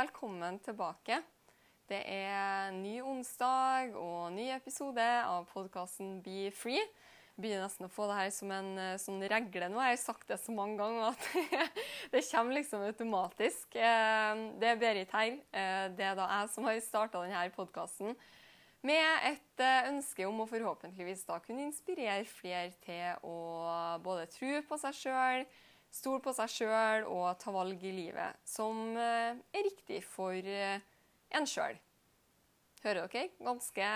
velkommen tilbake. Det er ny onsdag og ny episode av podkasten Be Free. Jeg begynner nesten å få det her som en eh, sånn regle nå. Jeg har sagt det så mange ganger at det kommer liksom automatisk. Eh, Det er Berit her. Eh, Det er da jeg som har starta denne podkasten med et ønske om å forhåpentligvis da kunne inspirere flere til å både tro på seg sjøl, stole på seg sjøl og ta valg i livet som eh, er riktig for eh, en sjøl. Hører dere? Ganske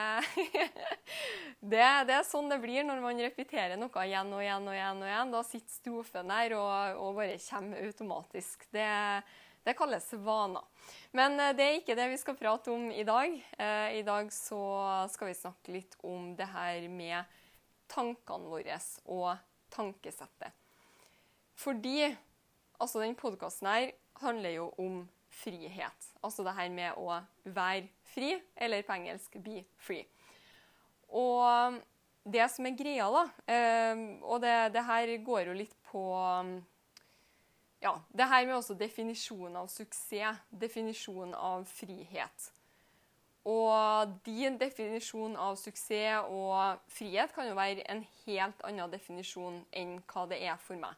det, det er sånn det blir når man repeterer noe igjen og igjen og igjen. og igjen. Da sitter strofen der og, og bare kommer automatisk. Det, det kalles vaner. Men eh, det er ikke det vi skal prate om i dag. I dag så skal vi snakke litt om det her med tankene våre og tankesettet. Fordi altså den podkasten her handler jo om frihet. Altså det her med å være fri, eller på engelsk 'be free'. Og det som er greia, da, eh, og det, det her går jo litt på ja, det her med også definisjonen av suksess, definisjonen av frihet. Og din definisjon av suksess og frihet kan jo være en helt annen definisjon enn hva det er for meg.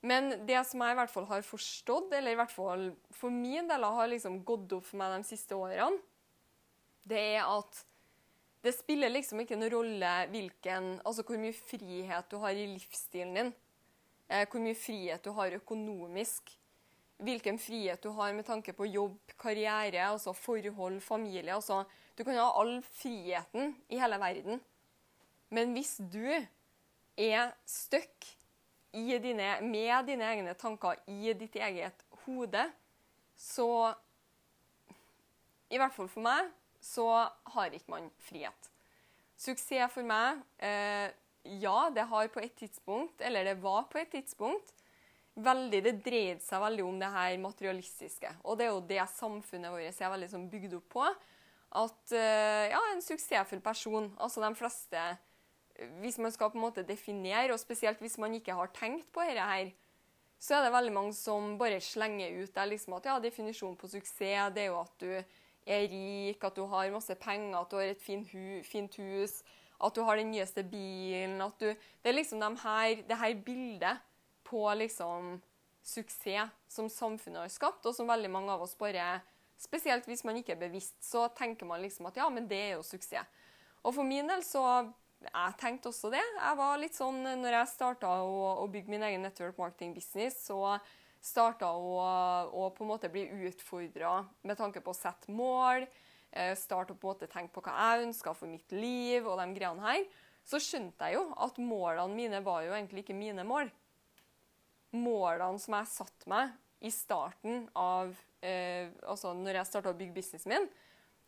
Men det som jeg i hvert fall har forstått, eller i hvert fall for min del har liksom gått opp for meg de siste årene, det er at det spiller liksom ikke noen rolle hvilken, altså hvor mye frihet du har i livsstilen din. Eh, hvor mye frihet du har økonomisk. Hvilken frihet du har med tanke på jobb, karriere, altså forhold, familie. Altså, du kan ha all friheten i hele verden. Men hvis du er stuck dine, med dine egne tanker i ditt eget hode, så I hvert fall for meg så har ikke man frihet. Suksess for meg eh, Ja, det har på et tidspunkt, eller det var på et tidspunkt, veldig, det dreide seg veldig om det her materialistiske. Og det er jo det samfunnet vårt er veldig sånn bygd opp på. At eh, ja, en suksessfull person, altså de fleste hvis man skal på en måte definere, og spesielt hvis man ikke har tenkt på dette her, så er det veldig mange som bare slenger ut der liksom at ja, definisjonen på suksess det er jo at du er rik, at du har masse penger, at du har et fint, hu fint hus, at du har den nyeste bilen at du, Det er liksom de her, det her bildet på liksom suksess som samfunnet har skapt, og som veldig mange av oss bare Spesielt hvis man ikke er bevisst, så tenker man liksom at ja, men det er jo suksess. Og for min del så jeg tenkte også det. Jeg var litt sånn, når jeg starta å, å, bygge min egen network marketing business, så starta å, å på en måte bli utfordra med tanke på å sette mål. Eh, starte å på en måte tenke på hva jeg ønska for mitt liv og de greiene her. Så skjønte jeg jo at målene mine var jo egentlig ikke mine mål. Målene som jeg satte meg i starten av eh, Altså når jeg starta å bygge businessen min,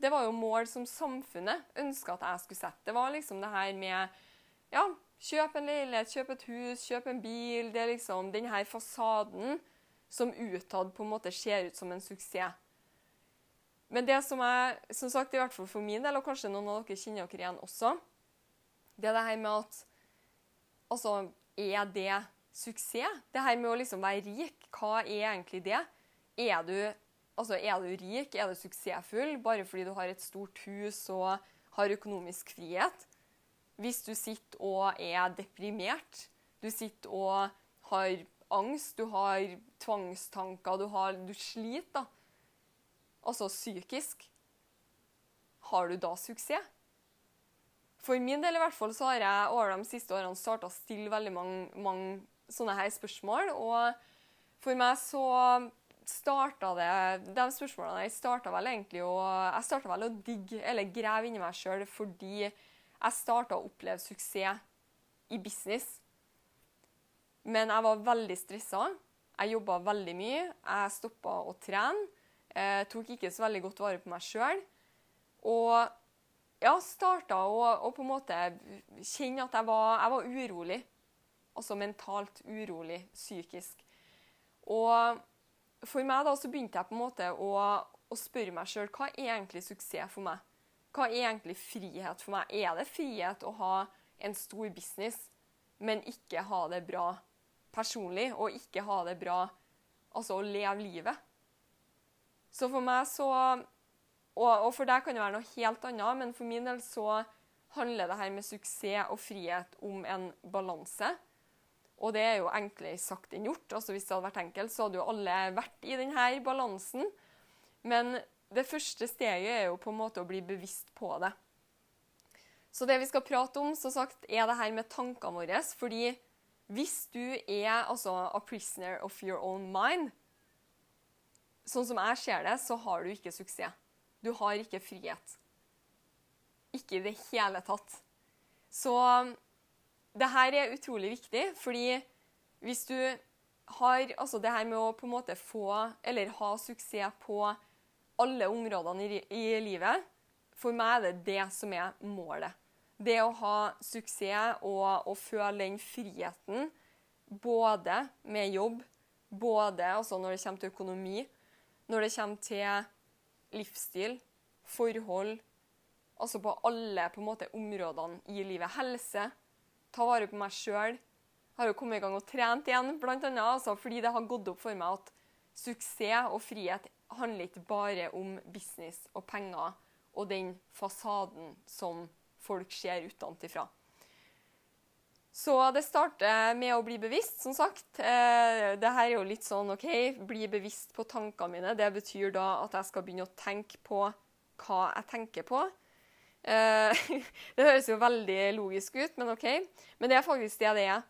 det var jo mål som samfunnet ønska at jeg skulle sette. Det var liksom det her med ja, kjøp en leilighet, kjøp et hus, kjøp en bil. Det er liksom den her fasaden som utad på en måte ser ut som en suksess. Men det som jeg, som sagt, i hvert fall for min del, og kanskje noen av dere kjenner dere igjen også, det er det her med at Altså, er det suksess? Det her med å liksom være rik, hva er egentlig det? Er du Altså, er du rik, er du suksessfull bare fordi du har et stort hus og har økonomisk frihet? Hvis du sitter og er deprimert, du sitter og har angst, du har tvangstanker, du, har, du sliter, da. Altså psykisk. Har du da suksess? For min del i hvert fall så har jeg over de siste årene starta å stille veldig mange, mange sånne her spørsmål. Og for meg så starta det De spørsmålene jeg starta vel egentlig å Jeg starta vel å digge eller grave inni meg sjøl fordi jeg starta å oppleve suksess i business. Men jeg var veldig stressa. Jeg jobba veldig mye. Jeg stoppa å trene. Jeg tok ikke så veldig godt vare på meg sjøl. Og ja, starta å, å, på en måte kjenne at jeg var, jeg var urolig. Altså mentalt urolig, psykisk. Og for meg da, så begynte jeg på en måte å, å spørre meg sjøl hva er egentlig suksess for meg? Hva er egentlig frihet for meg? Er det frihet å ha en stor business, men ikke ha det bra personlig, og ikke ha det bra Altså å leve livet? Så for meg så og, for deg kan det være noe helt annet, men for min del så handler det her med suksess og frihet om en balanse. Og det er jo enklere sagt enn gjort. Altså Hvis det hadde vært enkelt, så hadde jo alle vært i denne balansen. Men det første steget er jo på en måte å bli bevisst på det. Så det vi skal prate om, så sagt, er det her med tankene våre. Fordi hvis du er altså a prisoner of your own mind, sånn som jeg ser det, så har du ikke suksess. Du har ikke frihet. Ikke i det hele tatt. Så det her er utrolig viktig, fordi hvis du har altså det her med å på en måte få, eller ha suksess på alle områdene i, i livet, for meg er det det som er målet. Det å ha suksess og, og føle den friheten både med jobb, både altså når det kommer til økonomi, når det kommer til livsstil, forhold Altså på alle på måte, områdene i livet. Helse. Ta vare på meg sjøl. Har jo kommet i gang og trent igjen, annet, altså, fordi det har gått opp for meg at suksess og frihet handler ikke bare om business og penger og den fasaden som folk ser utenfra. Så det starter med å bli bevisst, som sagt. Eh, det her er jo litt sånn OK, bli bevisst på tankene mine. Det betyr da at jeg skal begynne å tenke på hva jeg tenker på. Eh, det høres jo veldig logisk ut, men OK. Men det er faktisk det det er.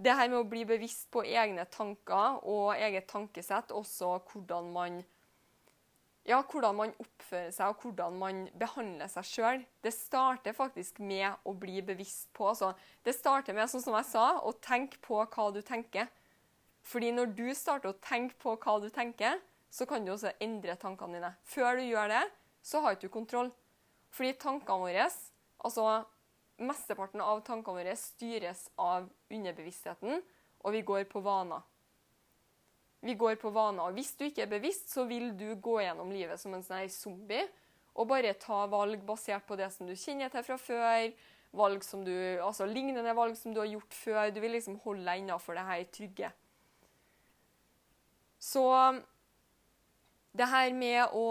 Det her med å bli bevisst på egne tanker og eget tankesett, også hvordan man ja, hvordan man oppfører seg og hvordan man behandler seg sjøl. Det starter faktisk med å bli bevisst på. Altså, det starter med, sånn som jeg sa, å tenke på hva du tenker. Fordi når du starter å tenke på hva du tenker, så kan du også endre tankene dine. Før du gjør det, så har du kontroll. Fordi tankene våre, altså mesteparten av tankene våre, styres av underbevisstheten, og vi går på vaner. Vi går på vaner. og Hvis du ikke er bevisst, så vil du gå gjennom livet som en sånn zombie og bare ta valg basert på det som du kjenner til fra før. Valg som du, altså Lignende valg som du har gjort før. Du vil liksom holde deg innafor det her trygge. Så det her med å,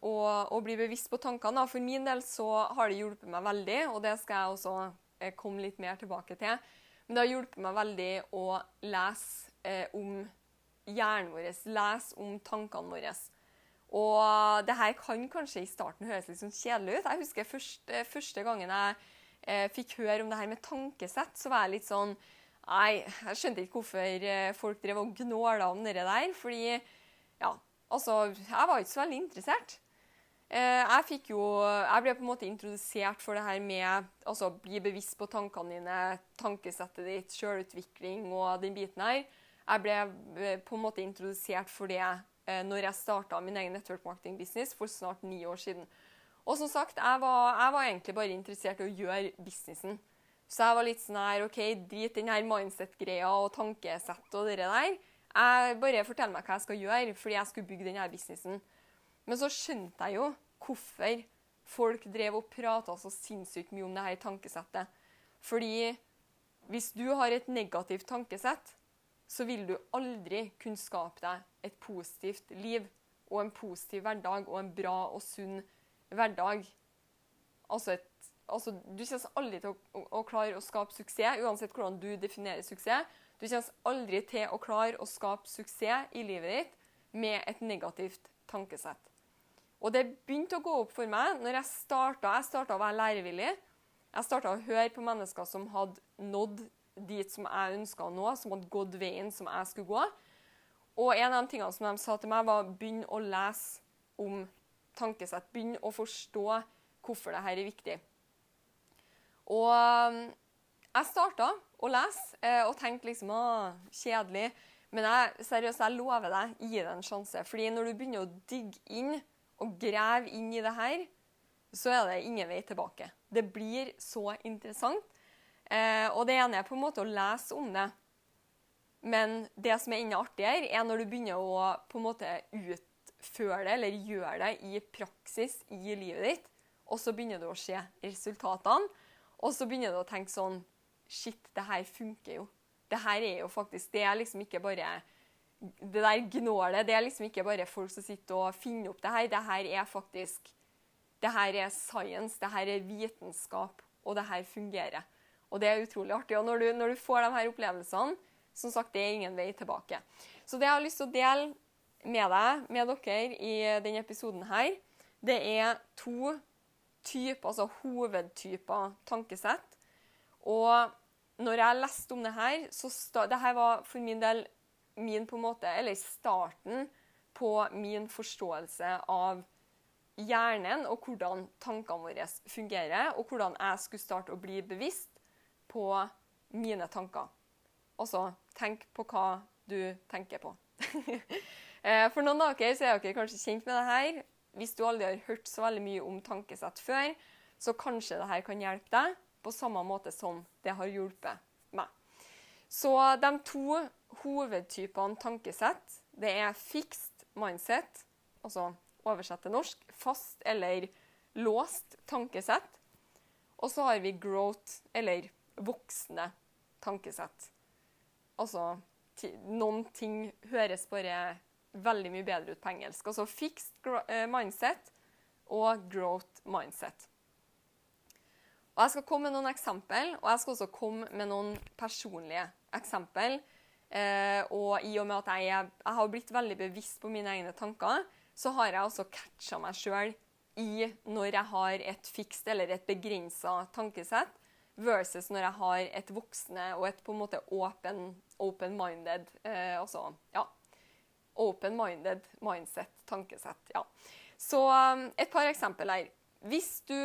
å, å, bli bevisst på tankene For min del så har det hjulpet meg veldig, og det skal jeg også eh, komme litt mer tilbake til. Men det har hjulpet meg veldig å lese eh, om hjernen vår, lese om tankene våre. Og det her kan kanskje i starten høres litt sånn kjedelig ut. Jeg husker første, første gangen jeg eh, fikk høre om det her med tankesett, så var jeg litt sånn Nei, jeg skjønte ikke hvorfor eh, folk drev og gnåla om det der. Fordi ja, altså, jeg var ikke så veldig interessert. Eh, jeg fikk jo Jeg ble på en måte introdusert for det her med altså bli bevisst på tankene dine, tankesettet ditt, sjølutvikling og den biten her. Jeg ble eh, på en måte introdusert for det eh, når jeg starta min egen network marketing business for snart ni år siden. Og som sagt, jeg var, jeg var egentlig bare interessert i å gjøre businessen. Så jeg var litt sånn her OK, drit den her mindset-greia og tankesett og det der. Jeg bare fortell meg hva jeg skal gjøre, fordi jeg skulle bygge denne businessen. Men så skjønte jeg jo hvorfor folk drev og prata så sinnssykt mye om det her tankesettet. Fordi hvis du har et negativt tankesett, så vil du aldri kunne skape deg et positivt liv og en positiv hverdag og en bra og sunn hverdag. Altså, et, altså Du kommer aldri til å, å, å, klare å skape suksess, uansett hvordan du definerer suksess. Du kommer aldri til å klare å skape suksess i livet ditt med et negativt tankesett. Og det begynte å gå opp for meg når jeg starta, jeg å være lærevillig. Jeg starta å høre på mennesker som hadde nådd dit som jeg ønska å nå, som hadde gått veien som jeg skulle gå. Og en av de tingene som de sa til meg, var begynn å lese om tankesett. Begynn å forstå hvorfor dette er viktig. Og um, jeg starta å lese eh, og tenkte liksom å, kjedelig. Men jeg, seriøst, jeg lover deg, gi det en sjanse. Fordi når du begynner å digge inn og grave inn i det her, så er det ingen vei tilbake. Det blir så interessant. Eh, og det ene er på en måte å lese om det. Men det som er enda artigere, er når du begynner å på en måte utføre det, eller gjøre det i praksis i livet ditt, og så begynner du å se resultatene. Og så begynner du å tenke sånn Shit, det her funker jo. Det her er jo faktisk Det er liksom ikke bare Det der gnålet, det er liksom ikke bare folk som sitter og finner opp det her. Det her er faktisk Det her er science, det her er vitenskap, og det her fungerer. Og det er utrolig artig. Og når du, når du får de her opplevelsene, som sagt, det er ingen vei tilbake. Så det jeg har lyst til å dele med deg, med dere, i denne episoden her, det er to typer, altså hovedtyper tankesett. Og når jeg leste om det her, så sta, det her var for min del min på en måte, eller starten på min forståelse av hjernen og hvordan tankene våre fungerer, og hvordan jeg skulle starte å bli bevisst på mine tanker. Altså tenk på hva du tenker på. Eh, for noen av dere så er dere kanskje kjent med det her. Hvis du aldri har hørt så veldig mye om tankesett før, så kanskje det her kan hjelpe deg på samme måte som det har hjulpet meg. Så de to hovedtypene tankesett, det er fixed mindset, altså oversett til norsk, fast eller låst tankesett. Og så har vi growth, eller voksne tankesett. Altså noen ting høres bare veldig mye bedre ut på engelsk. Altså fixed mindset og growth mindset. Og Jeg skal komme med noen eksempel, og jeg skal også komme med noen personlige eksempel. Eh, og i og med at jeg, jeg, har blitt veldig bevisst på mine egne tanker, så har jeg også catcha meg sjøl i når jeg har et fikst eller et begrensa tankesett, versus når jeg har et voksne og et på en måte open-minded open eh, altså, ja, open-minded mindset, tankesett. ja. Så um, et par eksempler her. Hvis du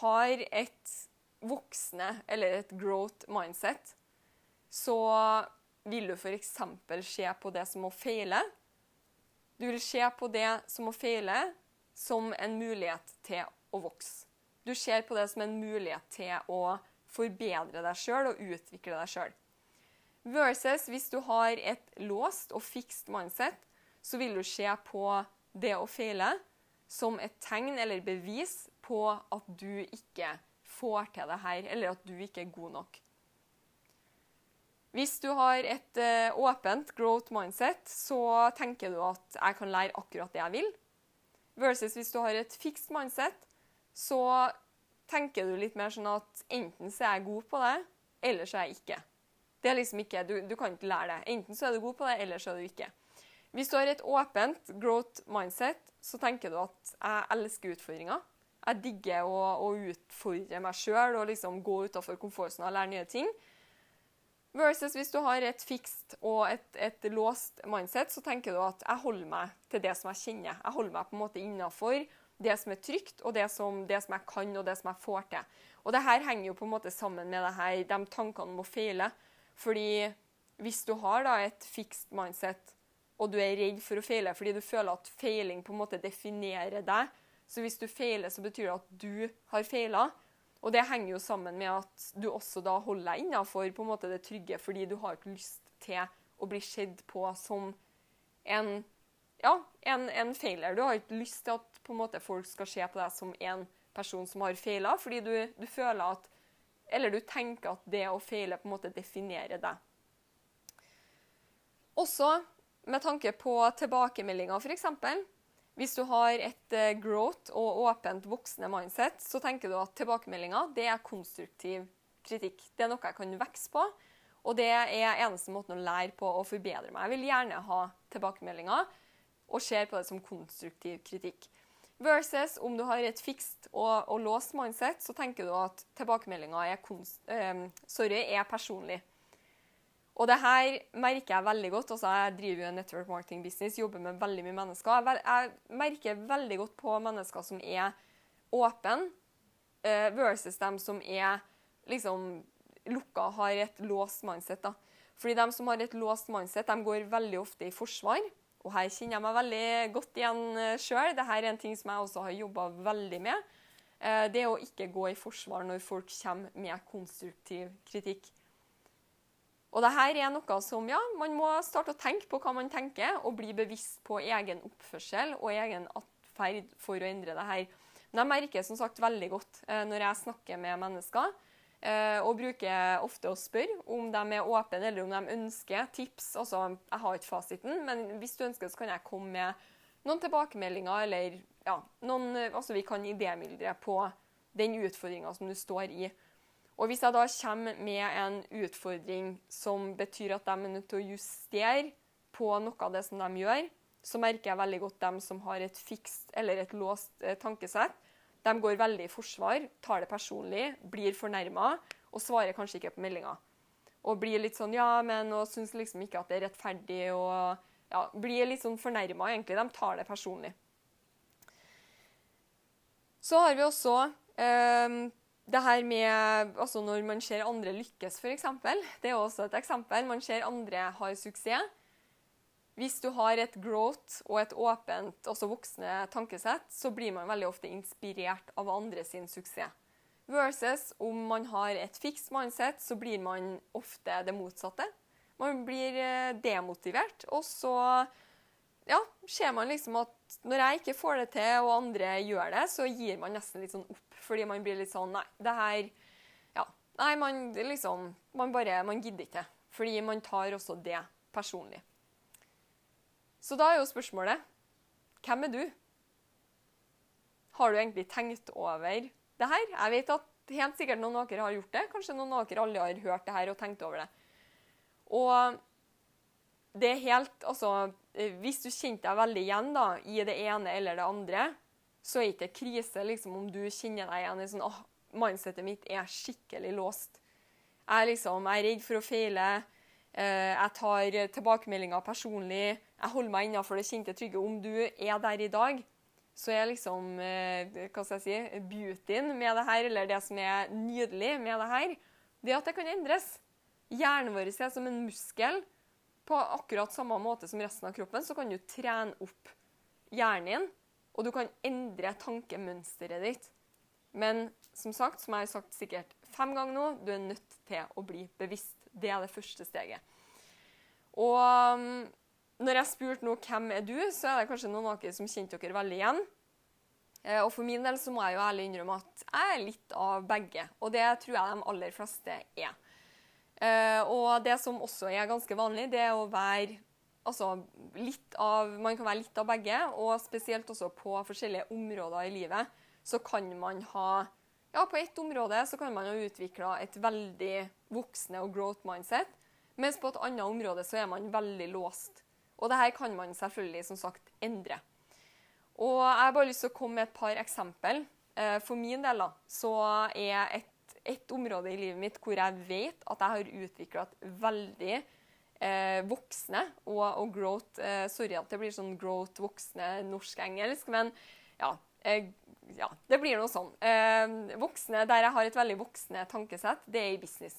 har et voksne eller et growth mindset, så vil du f.eks. se på det som å feile. Du vil se på det som å feile som en mulighet til å vokse. Du ser på det som en mulighet til å forbedre deg sjøl og utvikle deg sjøl. Versus hvis du har et låst og fikst mindset, så vil du se på det å feile som et tegn eller bevis på at du ikke får til det her, eller at du ikke er god nok. Hvis du har et uh, åpent growth mindset, så tenker du at jeg kan lære akkurat det jeg vil. Versus hvis du har et fixed mindset, så tenker du litt mer sånn at enten så er jeg god på det, eller så er jeg ikke. Det er liksom ikke, du, du kan ikke lære det. Enten så er du god på det, eller så er du ikke. Hvis du har et åpent growth mindset, så tenker du at jeg elsker utfordringer. Jeg digger å, å utfordre meg sjøl og liksom gå utafor komfortsonen og lære nye ting. Versus hvis du har et fikst og et, et, låst mindset, så tenker du at jeg holder meg til det som jeg kjenner. Jeg holder meg på en måte innafor det som er trygt, og det som, det som, jeg kan og det som jeg får til. Og det her henger jo på en måte sammen med det her, de tankene om å feile. Fordi hvis du har da et fikst mindset, og du er redd for å feile fordi du føler at feiling på en måte definerer deg, så hvis du feiler, så betyr det at du har feila. Og det henger jo sammen med at du også da holder deg innafor det trygge, fordi du har ikke lyst til å bli sett på som en, ja, en, en feiler. Du har ikke lyst til at måte, folk skal se på deg som en person som har feila, fordi du, du, føler at Eller du tenker at det å feile på en måte definerer deg. Også med tanke på tilbakemeldinger, f.eks. Hvis du har et uh, growth og åpent voksende mindset, så tenker du at tilbakemeldinger er konstruktiv kritikk. Det er noe jeg kan vokse på, og det er eneste måten å lære på å forbedre meg. Jeg vil gjerne ha tilbakemeldinger og ser på det som konstruktiv kritikk. Versus om du har et fikst og, og låst mindset, så tenker du at tilbakemeldinger er, øh, er personlig. Og det her merker jeg veldig godt. Altså, jeg driver jo en network marketing business, jobber med veldig mye mennesker. Jeg, merker veldig godt på mennesker som er åpne, eh, versus dem som er liksom lukka, har et låst mindset. da. Fordi de som har et låst mindset, de går veldig ofte i forsvar. Og her kjenner jeg meg veldig godt igjen sjøl. Dette er en ting som jeg også har jobba veldig med. Eh, Det å ikke gå i forsvar når folk kommer med konstruktiv kritikk. Og det her er noe som, ja, Man må starte å tenke på hva man tenker, og bli bevisst på egen oppførsel og egen atferd for å endre det her. Men jeg merker som sagt veldig godt eh, når jeg snakker med mennesker, eh, og bruker ofte å spørre om de er åpne eller om de ønsker tips. Altså, Jeg har ikke fasiten, men hvis du ønsker, så kan jeg komme med noen tilbakemeldinger, eller ja, noen, altså vi kan idémyldre på den utfordringa som du står i. Og hvis jeg da kommer med en utfordring som betyr at de er nødt til å justere på noe av det som de gjør, så merker jeg veldig godt dem som har et fikst eller et låst eh, tankesett. De går veldig i forsvar, tar det personlig, blir fornærma og svarer kanskje ikke på meldinga. Og blir litt sånn ja, men og syns liksom ikke at det er rettferdig og ja, blir litt sånn fornærma, egentlig. De tar det personlig. Så har vi også eh, det her med altså Når man ser andre lykkes, f.eks. Det er også et eksempel. Man ser andre har suksess. Hvis du har et growth og et åpent, også voksne tankesett, så blir man veldig ofte inspirert av andre sin suksess. Versus om man har et fiks mindset, så blir man ofte det motsatte. Man blir eh, demotivert, og så ja, ser man liksom at når jeg ikke får det til, og andre gjør det, så gir man nesten litt sånn opp. Fordi man blir litt sånn Nei, det her Ja. Nei, man liksom Man bare Man gidder ikke. Fordi man tar også det personlig. Så da er jo spørsmålet Hvem er du? Har du egentlig tenkt over det her? Jeg vet at helt sikkert noen av dere har gjort det. Kanskje noen av dere alle har hørt det her og tenkt over det. Og det er helt Altså, hvis du kjente deg veldig igjen da, i det ene eller det andre, så er det ikke krise liksom, om du kjenner deg igjen i sånn åh, mindsetet mitt er skikkelig låst. Jeg liksom, jeg er redd for å feile. Eh, jeg tar tilbakemeldinger personlig. Jeg holder meg innenfor det kjente trygge. Om du er der i dag, så er liksom eh, hva skal jeg si, beautyen med det her, eller det som er nydelig med det her, det at det kan endres. Hjernen vår er som en muskel. På akkurat samme måte som resten av kroppen så kan du trene opp hjernen din, og du kan endre tankemønsteret ditt. Men som sagt, som jeg har sagt sikkert fem ganger nå, du er nødt til å bli bevisst. Det er det første steget. Og um, når jeg spurte nå hvem er du, så er det kanskje noen av dere som kjente dere veldig igjen. Eh, Og for min del så må jeg jo ærlig innrømme at jeg er litt av begge. Og det tror jeg de aller fleste er. Eh, Og det som også er ganske vanlig, det er å være altså, litt av Man kan være litt av begge, og spesielt også på forskjellige områder i livet så kan man ha Ja, på ett område så kan man ha utvikla et veldig voksne og growth mindset, mens på et annet område så er man veldig låst. Og det her kan man selvfølgelig som sagt endre. Og jeg har bare lyst til å komme med et par eksempel. Eh, For min del da, så er et, et område i livet mitt hvor jeg vet at jeg har utvikla veldig eh, voksne og, og growth eh, Sorry at det blir sånn growth voksne norsk-engelsk, men ja, eh, ja. Det blir noe sånn. Eh, voksne, Der jeg har et veldig voksne tankesett, det er i business.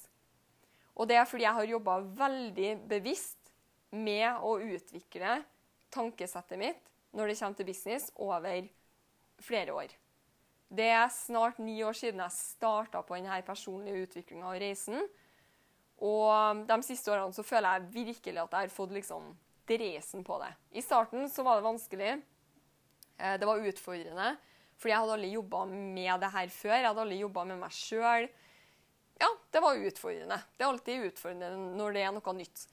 Og det er fordi jeg har jobba veldig bevisst med å utvikle tankesettet mitt når det kommer til business, over flere år. Det er snart ni år siden jeg starta på denne personlige utviklinga og reisen. Og de siste årene så føler jeg virkelig at jeg har fått liksom dresen på det. I starten så var det vanskelig. Eh, Det var utfordrende, fordi jeg hadde aldri jobba med det her før. Jeg hadde aldri jobba med meg sjøl. Ja, det var utfordrende. Det er alltid utfordrende når det er noe nytt.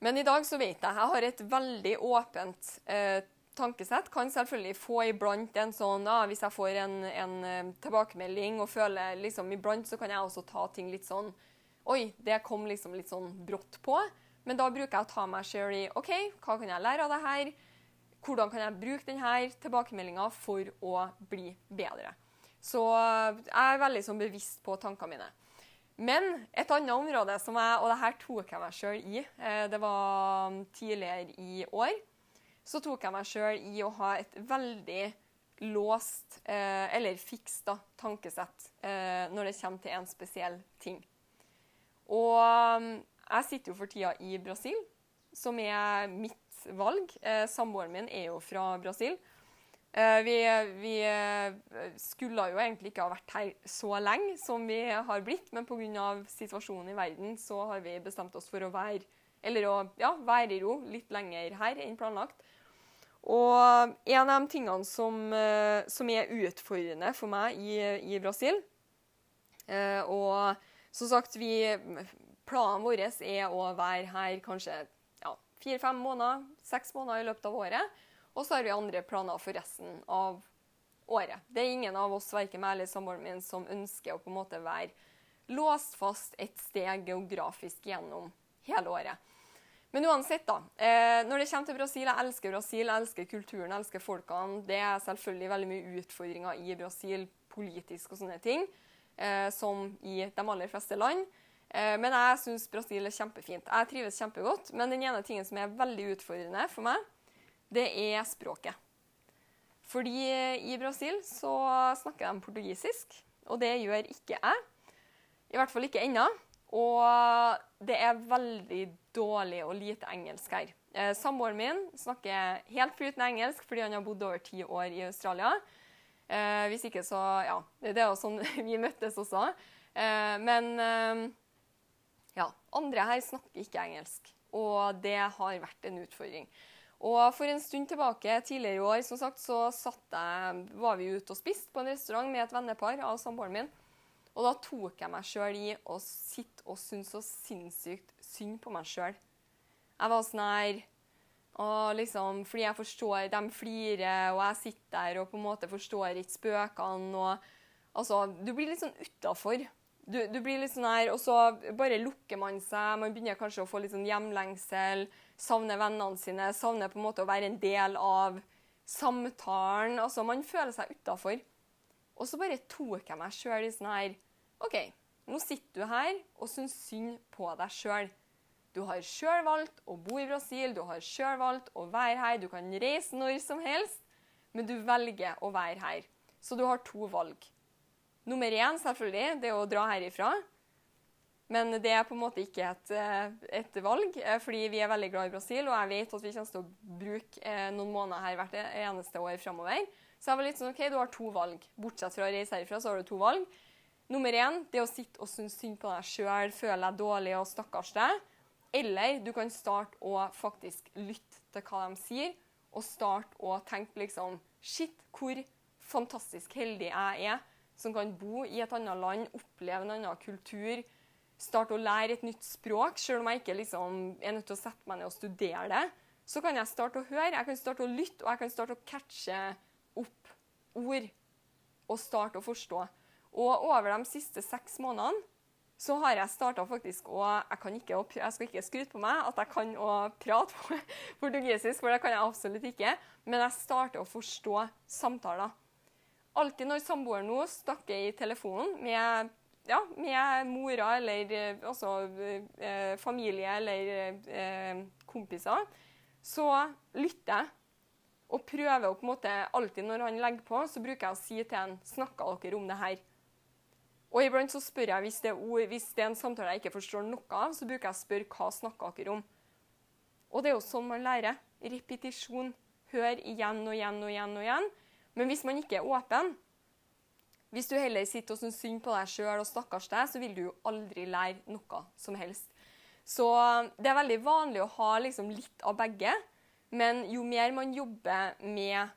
Men i dag så vet jeg jeg har et veldig åpent eh, tankesett. Kan selvfølgelig få iblant en sånn ja, Hvis jeg får en, en eh, tilbakemelding og føler liksom iblant, så kan jeg også ta ting litt sånn Oi, det kom liksom litt sånn brått på. Men da bruker jeg å ta meg sjøl i OK, hva kan jeg lære av det her? Hvordan kan jeg bruke denne tilbakemeldinga for å bli bedre? Så jeg er veldig sånn bevisst på tankene mine. Men et annet område som jeg Og det her tok jeg meg sjøl i. eh, Det var mm, tidligere i år. Så tok jeg meg sjøl i å ha et veldig låst, eh, eller fikst, da, tankesett eh, når det kommer til en spesiell ting. Og mm, jeg sitter jo for tida i Brasil, som er mitt valg. Eh, Samboeren min er jo fra Brasil. Eh, vi, vi eh, skulle jo egentlig ikke ha vært her så lenge som vi har blitt, men pga. situasjonen i verden så har vi bestemt oss for å være, eller å, ja, være i ro litt lenger her enn planlagt. Og en av de tingene som, eh, som er utfordrende for meg i, i Brasil eh, Og som sagt, vi, planen vår er å være her kanskje ja, fire-fem måneder, seks måneder i løpet av året. Og så har vi andre planer for resten av året. Det er ingen av oss, verken meg eller samboeren min, som ønsker å på en måte være låst fast et sted geografisk gjennom hele året. Men uansett, da. Eh, når det kommer til Brasil, jeg elsker Brasil, jeg elsker kulturen, jeg elsker folkene. Det er selvfølgelig veldig mye utfordringer i Brasil politisk og sånne ting, eh, som i de aller fleste land. Eh, men jeg syns Brasil er kjempefint. Jeg trives kjempegodt. Men den ene tingen som er veldig utfordrende for meg, det er språket. Fordi i Brasil så snakker de portugisisk, og det gjør ikke jeg. I hvert fall ikke ennå. Og det er veldig dårlig og lite engelsk her. Eh, Samboeren min snakker helt flytende engelsk fordi han har bodd over ti år i Australia. Eh, hvis ikke, så Ja. Det er jo sånn vi møttes også. Eh, men eh, ja, andre her snakker ikke engelsk. Og det har vært en utfordring. Og for en stund tilbake, tidligere i år, som sagt, så jeg, var vi ute og spiste på en restaurant med et vennepar av samboeren min. Og da tok jeg meg sjøl i å sitte og synes så sinnssykt synd på meg sjøl. Jeg var sånn her og liksom, Fordi jeg forstår De flirer, og jeg sitter der og på en måte forstår ikke spøkene. og altså, Du blir litt sånn utafor. Du, du, blir litt sånn her, Og så bare lukker man seg. Man begynner kanskje å få litt sånn hjemlengsel. Savner vennene sine. Savner på en måte å være en del av samtalen. altså Man føler seg utafor. Og så bare tok jeg meg sjøl i sånn her OK, nå sitter du her og syns synd på deg sjøl. Du har sjøl valgt å bo i Brasil, du har sjøl valgt å være her. Du kan reise når som helst, men du velger å være her. Så du har to valg. Nummer én selvfølgelig, det er å dra herifra. Men det er på en måte ikke et, eh, et, valg, eh, fordi vi er veldig glad i Brasil. Og jeg vet at vi kommer til å bruke eh, noen måneder her hvert eneste år framover. Så jeg var litt sånn OK, du har to valg. Bortsett fra å reise herifra, så har du to valg. Nummer én det å sitte og synes synd på deg sjøl, føle deg dårlig og stakkars deg. Eller du kan starte å faktisk lytte til hva de sier, og starte å tenke liksom Shit, hvor fantastisk heldig jeg er som kan bo i et annet land, oppleve en annen kultur, starte å lære et nytt språk, selv om jeg ikke liksom er nødt til å sette meg ned og studere det. Så kan jeg starte å høre, jeg kan starte å lytte, og jeg kan starte å catche opp ord og starte å forstå. Og over de siste seks månedene så har jeg starta faktisk å jeg, ikke, jeg skal ikke skryte på meg at jeg kan å prate portugisisk, for det kan jeg absolutt ikke. Men jeg starter å forstå samtaler. Alltid når samboeren nå snakker i telefonen med, ja, med mora eller også eh, familie eller eh, kompiser, så lytter jeg. Og prøver å på en måte alltid når han legger på, så bruker jeg å si til han Snakka dere om det her? Og iblant så spør jeg, hvis det, er ord, hvis det er en samtale jeg ikke forstår noe av, så bruker jeg å spørre hva snakker dere om. Og det er jo sånn man lærer. Repetisjon. Hør igjen og igjen og igjen og igjen. Men hvis man ikke er åpen, hvis du heller sitter og syns synd på deg sjøl og stakkars deg, så vil du jo aldri lære noe som helst. Så det er veldig vanlig å ha liksom litt av begge. Men jo mer man jobber med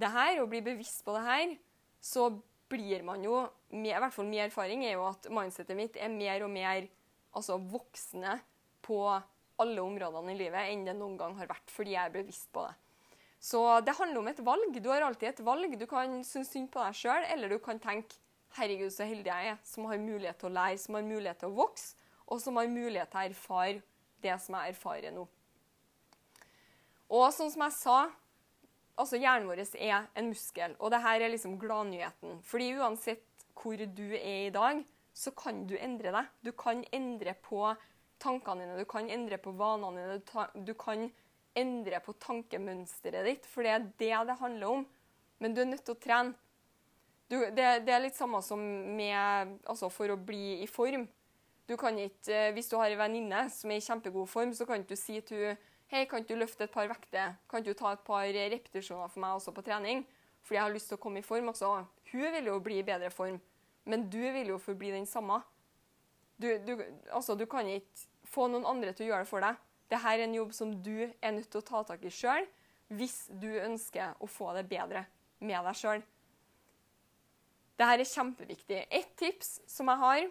det her og blir bevisst på det her, så blir man jo I hvert fall min erfaring er jo at mindsetet mitt er mer og mer altså, voksne på alle områdene i livet enn det noen gang har vært, fordi jeg er bevisst på det. Så det handler om et valg. Du har alltid et valg. Du kan synes synd på deg sjøl, eller du kan tenke herregud, så heldig jeg er som har mulighet til å lære, som har mulighet til å vokse, og som har mulighet til å erfare det som jeg erfarer nå. Og sånn som jeg sa, altså Hjernen vår er en muskel, og det her er liksom gladnyheten. Fordi uansett hvor du er i dag, så kan du endre deg. Du kan endre på tankene dine, du kan endre på vanene dine, du, kan endre på tankemønsteret ditt, for det er det det handler om. Men du er nødt til å trene. Du, det, det, er litt samme som med Altså for å bli i form. Du kan ikke, eh, Hvis du har en venninne som er i kjempegod form, så kan ikke du si til henne Hei, kan du løfte et par vekter? Kan du ta et par repetisjoner for meg også på trening? Fordi jeg har lyst til å komme i form. også. hun vil jo bli i bedre form, men du vil jo forbli den samme. Du, du, altså, du kan ikke få noen andre til å gjøre det for deg. Dette er en jobb som du er nødt til å ta tak i sjøl hvis du ønsker å få det bedre med deg sjøl. Dette er kjempeviktig. Et tips som jeg har,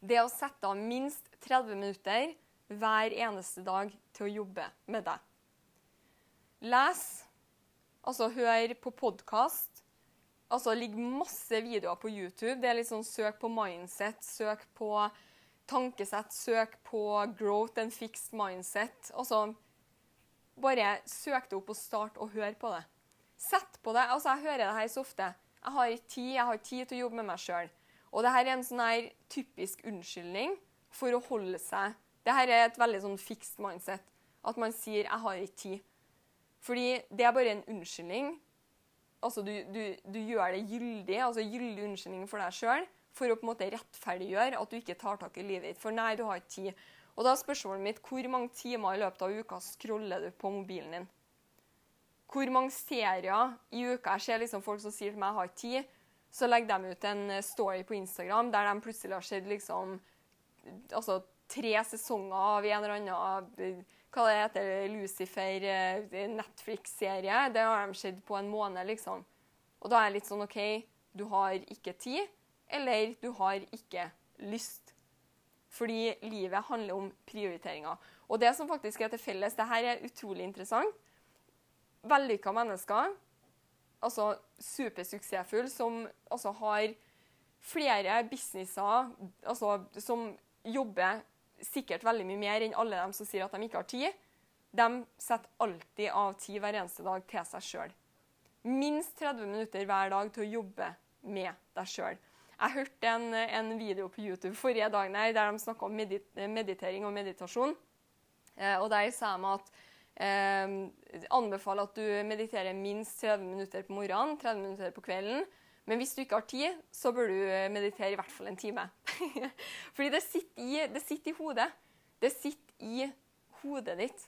det er å sette av minst 30 minutter hver eneste dag til å jobbe med deg. Les, altså hør på podkast. Altså, det ligger masse videoer på YouTube. Det er litt sånn Søk på mindset, søk på tankesett, søk på growth and fixed mindset. Altså, bare søk det opp og start å høre på det. Sett på det. Altså, jeg hører det her så ofte. Jeg har ikke tid, jeg har tid til å jobbe med meg sjøl. Og det her er en sånn her typisk unnskyldning for å holde seg Dette er et veldig sånn fixed mindset. At man sier 'jeg har ikke tid'. Fordi det er bare en unnskyldning. Altså, du, du, du gjør det gyldig, altså gyldig unnskyldning for deg sjøl for å på en måte rettferdiggjøre at du ikke tar tak i livet ditt. For nei, du har ikke tid. Og da er spørsmålet mitt hvor mange timer i løpet av uka scroller du på mobilen din? Hvor mange serier i uka Jeg ser liksom folk som sier til meg jeg har ikke tid. Så legger de ut en story på Instagram der de plutselig har sett liksom altså, tre sesonger av en eller annen hva det heter, Lucifer eh. Det har de sett på en måned, liksom. Og da er jeg litt sånn OK, du har ikke tid eller du har ikke lyst. Fordi livet handler om prioriteringer. Og det som faktisk er til felles, det her er utrolig interessant. Vellykka mennesker, altså supersuksessfulle, som altså har flere businesser, altså som jobber sikkert veldig mye mer enn alle dem som sier at de ikke har tid, de setter alltid av tid hver eneste dag til seg sjøl. Minst 30 minutter hver dag til å jobbe med deg sjøl. Jeg hørte en, en, video på YouTube forrige dag der de snakka om medit meditering og meditasjon. Eh, og Der sa de at eh, anbefaler at du mediterer minst 30 minutter på morgenen, 30 minutter på kvelden. Men hvis du ikke har tid, så bør du meditere i hvert fall en time. Fordi det sitter, i, det sitter i hodet. Det sitter i hodet ditt.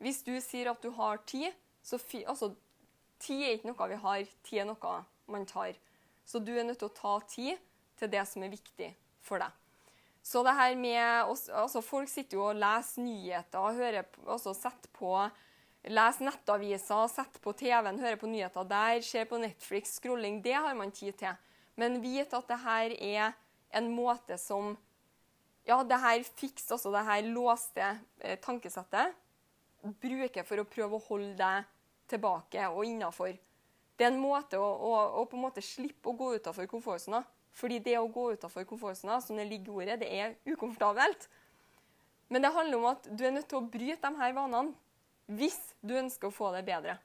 Hvis du sier at du har tid, så altså, Tid er ikke noe vi har, tid er noe man tar. Så du er nødt til å ta tid til det som er viktig for deg. Så det her med, altså Folk sitter jo og leser nyheter, og hører, altså setter på, leser nettaviser, sette på TV-en, høre på nyheter der, se på Netflix, scrolling. Det har man tid til. Men vit at det her er en måte som Ja, det her fiks, altså det her låste eh, tankesettet, bruker for å prøve å holde deg tilbake og innafor. Det er en måte å, å, å, på en måte slippe å gå utafor komfortsona. Fordi det å gå utafor komfortsona, som det ligger i ordet, det er ukomfortabelt. Men det handler om at du er nødt til å bryte de her vanene hvis du ønsker å få det bedre.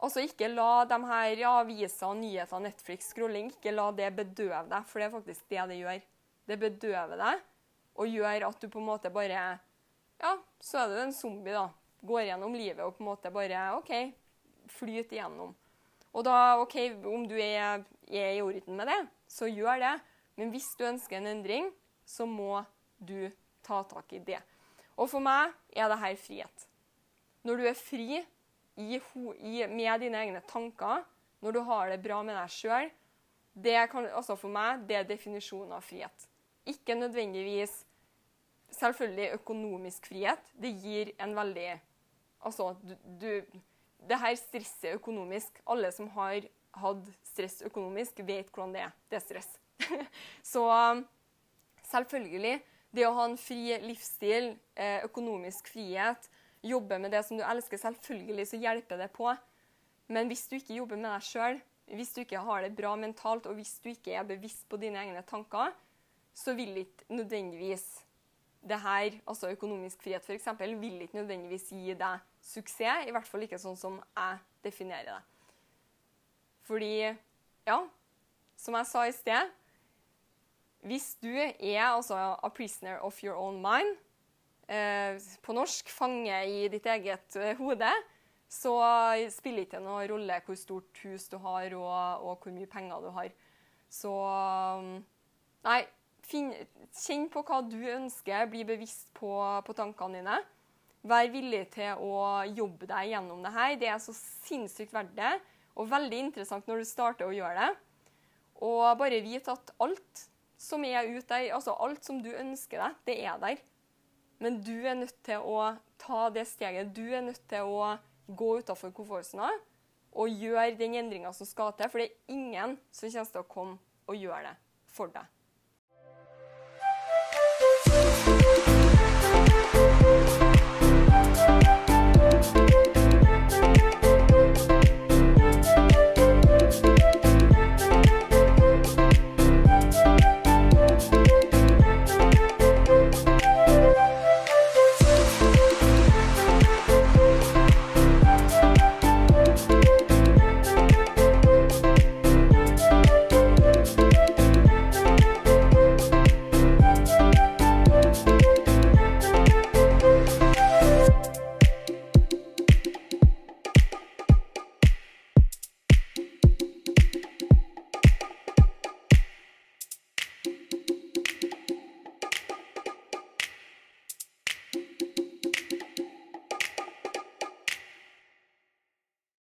Altså Ikke la de her aviser aviser, nyheter, Netflix, scrolling ikke la det bedøve deg, for det er faktisk det det gjør. Det bedøver deg og gjør at du på en måte bare Ja, så er du en zombie, da. Går gjennom livet og på en måte bare OK, flyter igjennom. Og da, OK, om du er, er i orden med det, så gjør det. Men hvis du ønsker en endring, så må du ta tak i det. Og for meg er det her frihet. Når du er fri i, i, med dine egne tanker, når du har det bra med deg sjøl, det kan, altså for meg, det er definisjonen av frihet. Ikke nødvendigvis selvfølgelig økonomisk frihet. Det gir en veldig Altså, du, du det her stresset økonomisk Alle som har hatt stress økonomisk, vet hvordan det er. Det er stress. så selvfølgelig, det å ha en fri livsstil, eh, økonomisk frihet, jobbe med det som du elsker, selvfølgelig så hjelper det på. Men hvis du ikke jobber med deg sjøl, hvis du ikke har det bra mentalt, og hvis du ikke er bevisst på dine egne tanker, så vil ikke nødvendigvis det her, altså økonomisk frihet f.eks., vil ikke nødvendigvis gi deg suksess. I hvert fall ikke sånn som jeg definerer det. Fordi, ja, som jeg sa i sted hvis du er altså a prisoner of your own mind, på norsk fange i ditt eget eh, hode, så spiller ikke noen rolle hvor stort hus du har og, og hvor mye penger du har. Så um, Nei, finn, kjenn på hva du ønsker, bli bevisst på, på tankene dine. Vær villig til å jobbe deg gjennom det her. Det er så sinnssykt verdt det, og veldig interessant når du starter å gjøre det. Og bare vit at alt som er ute der, altså alt som du ønsker deg, det er der. Men du er nødt til å ta det steget. Du er nødt til å gå utafor komfortsona og gjøre den endringa som skal til. For det er ingen som kommer til å komme og gjøre det for deg.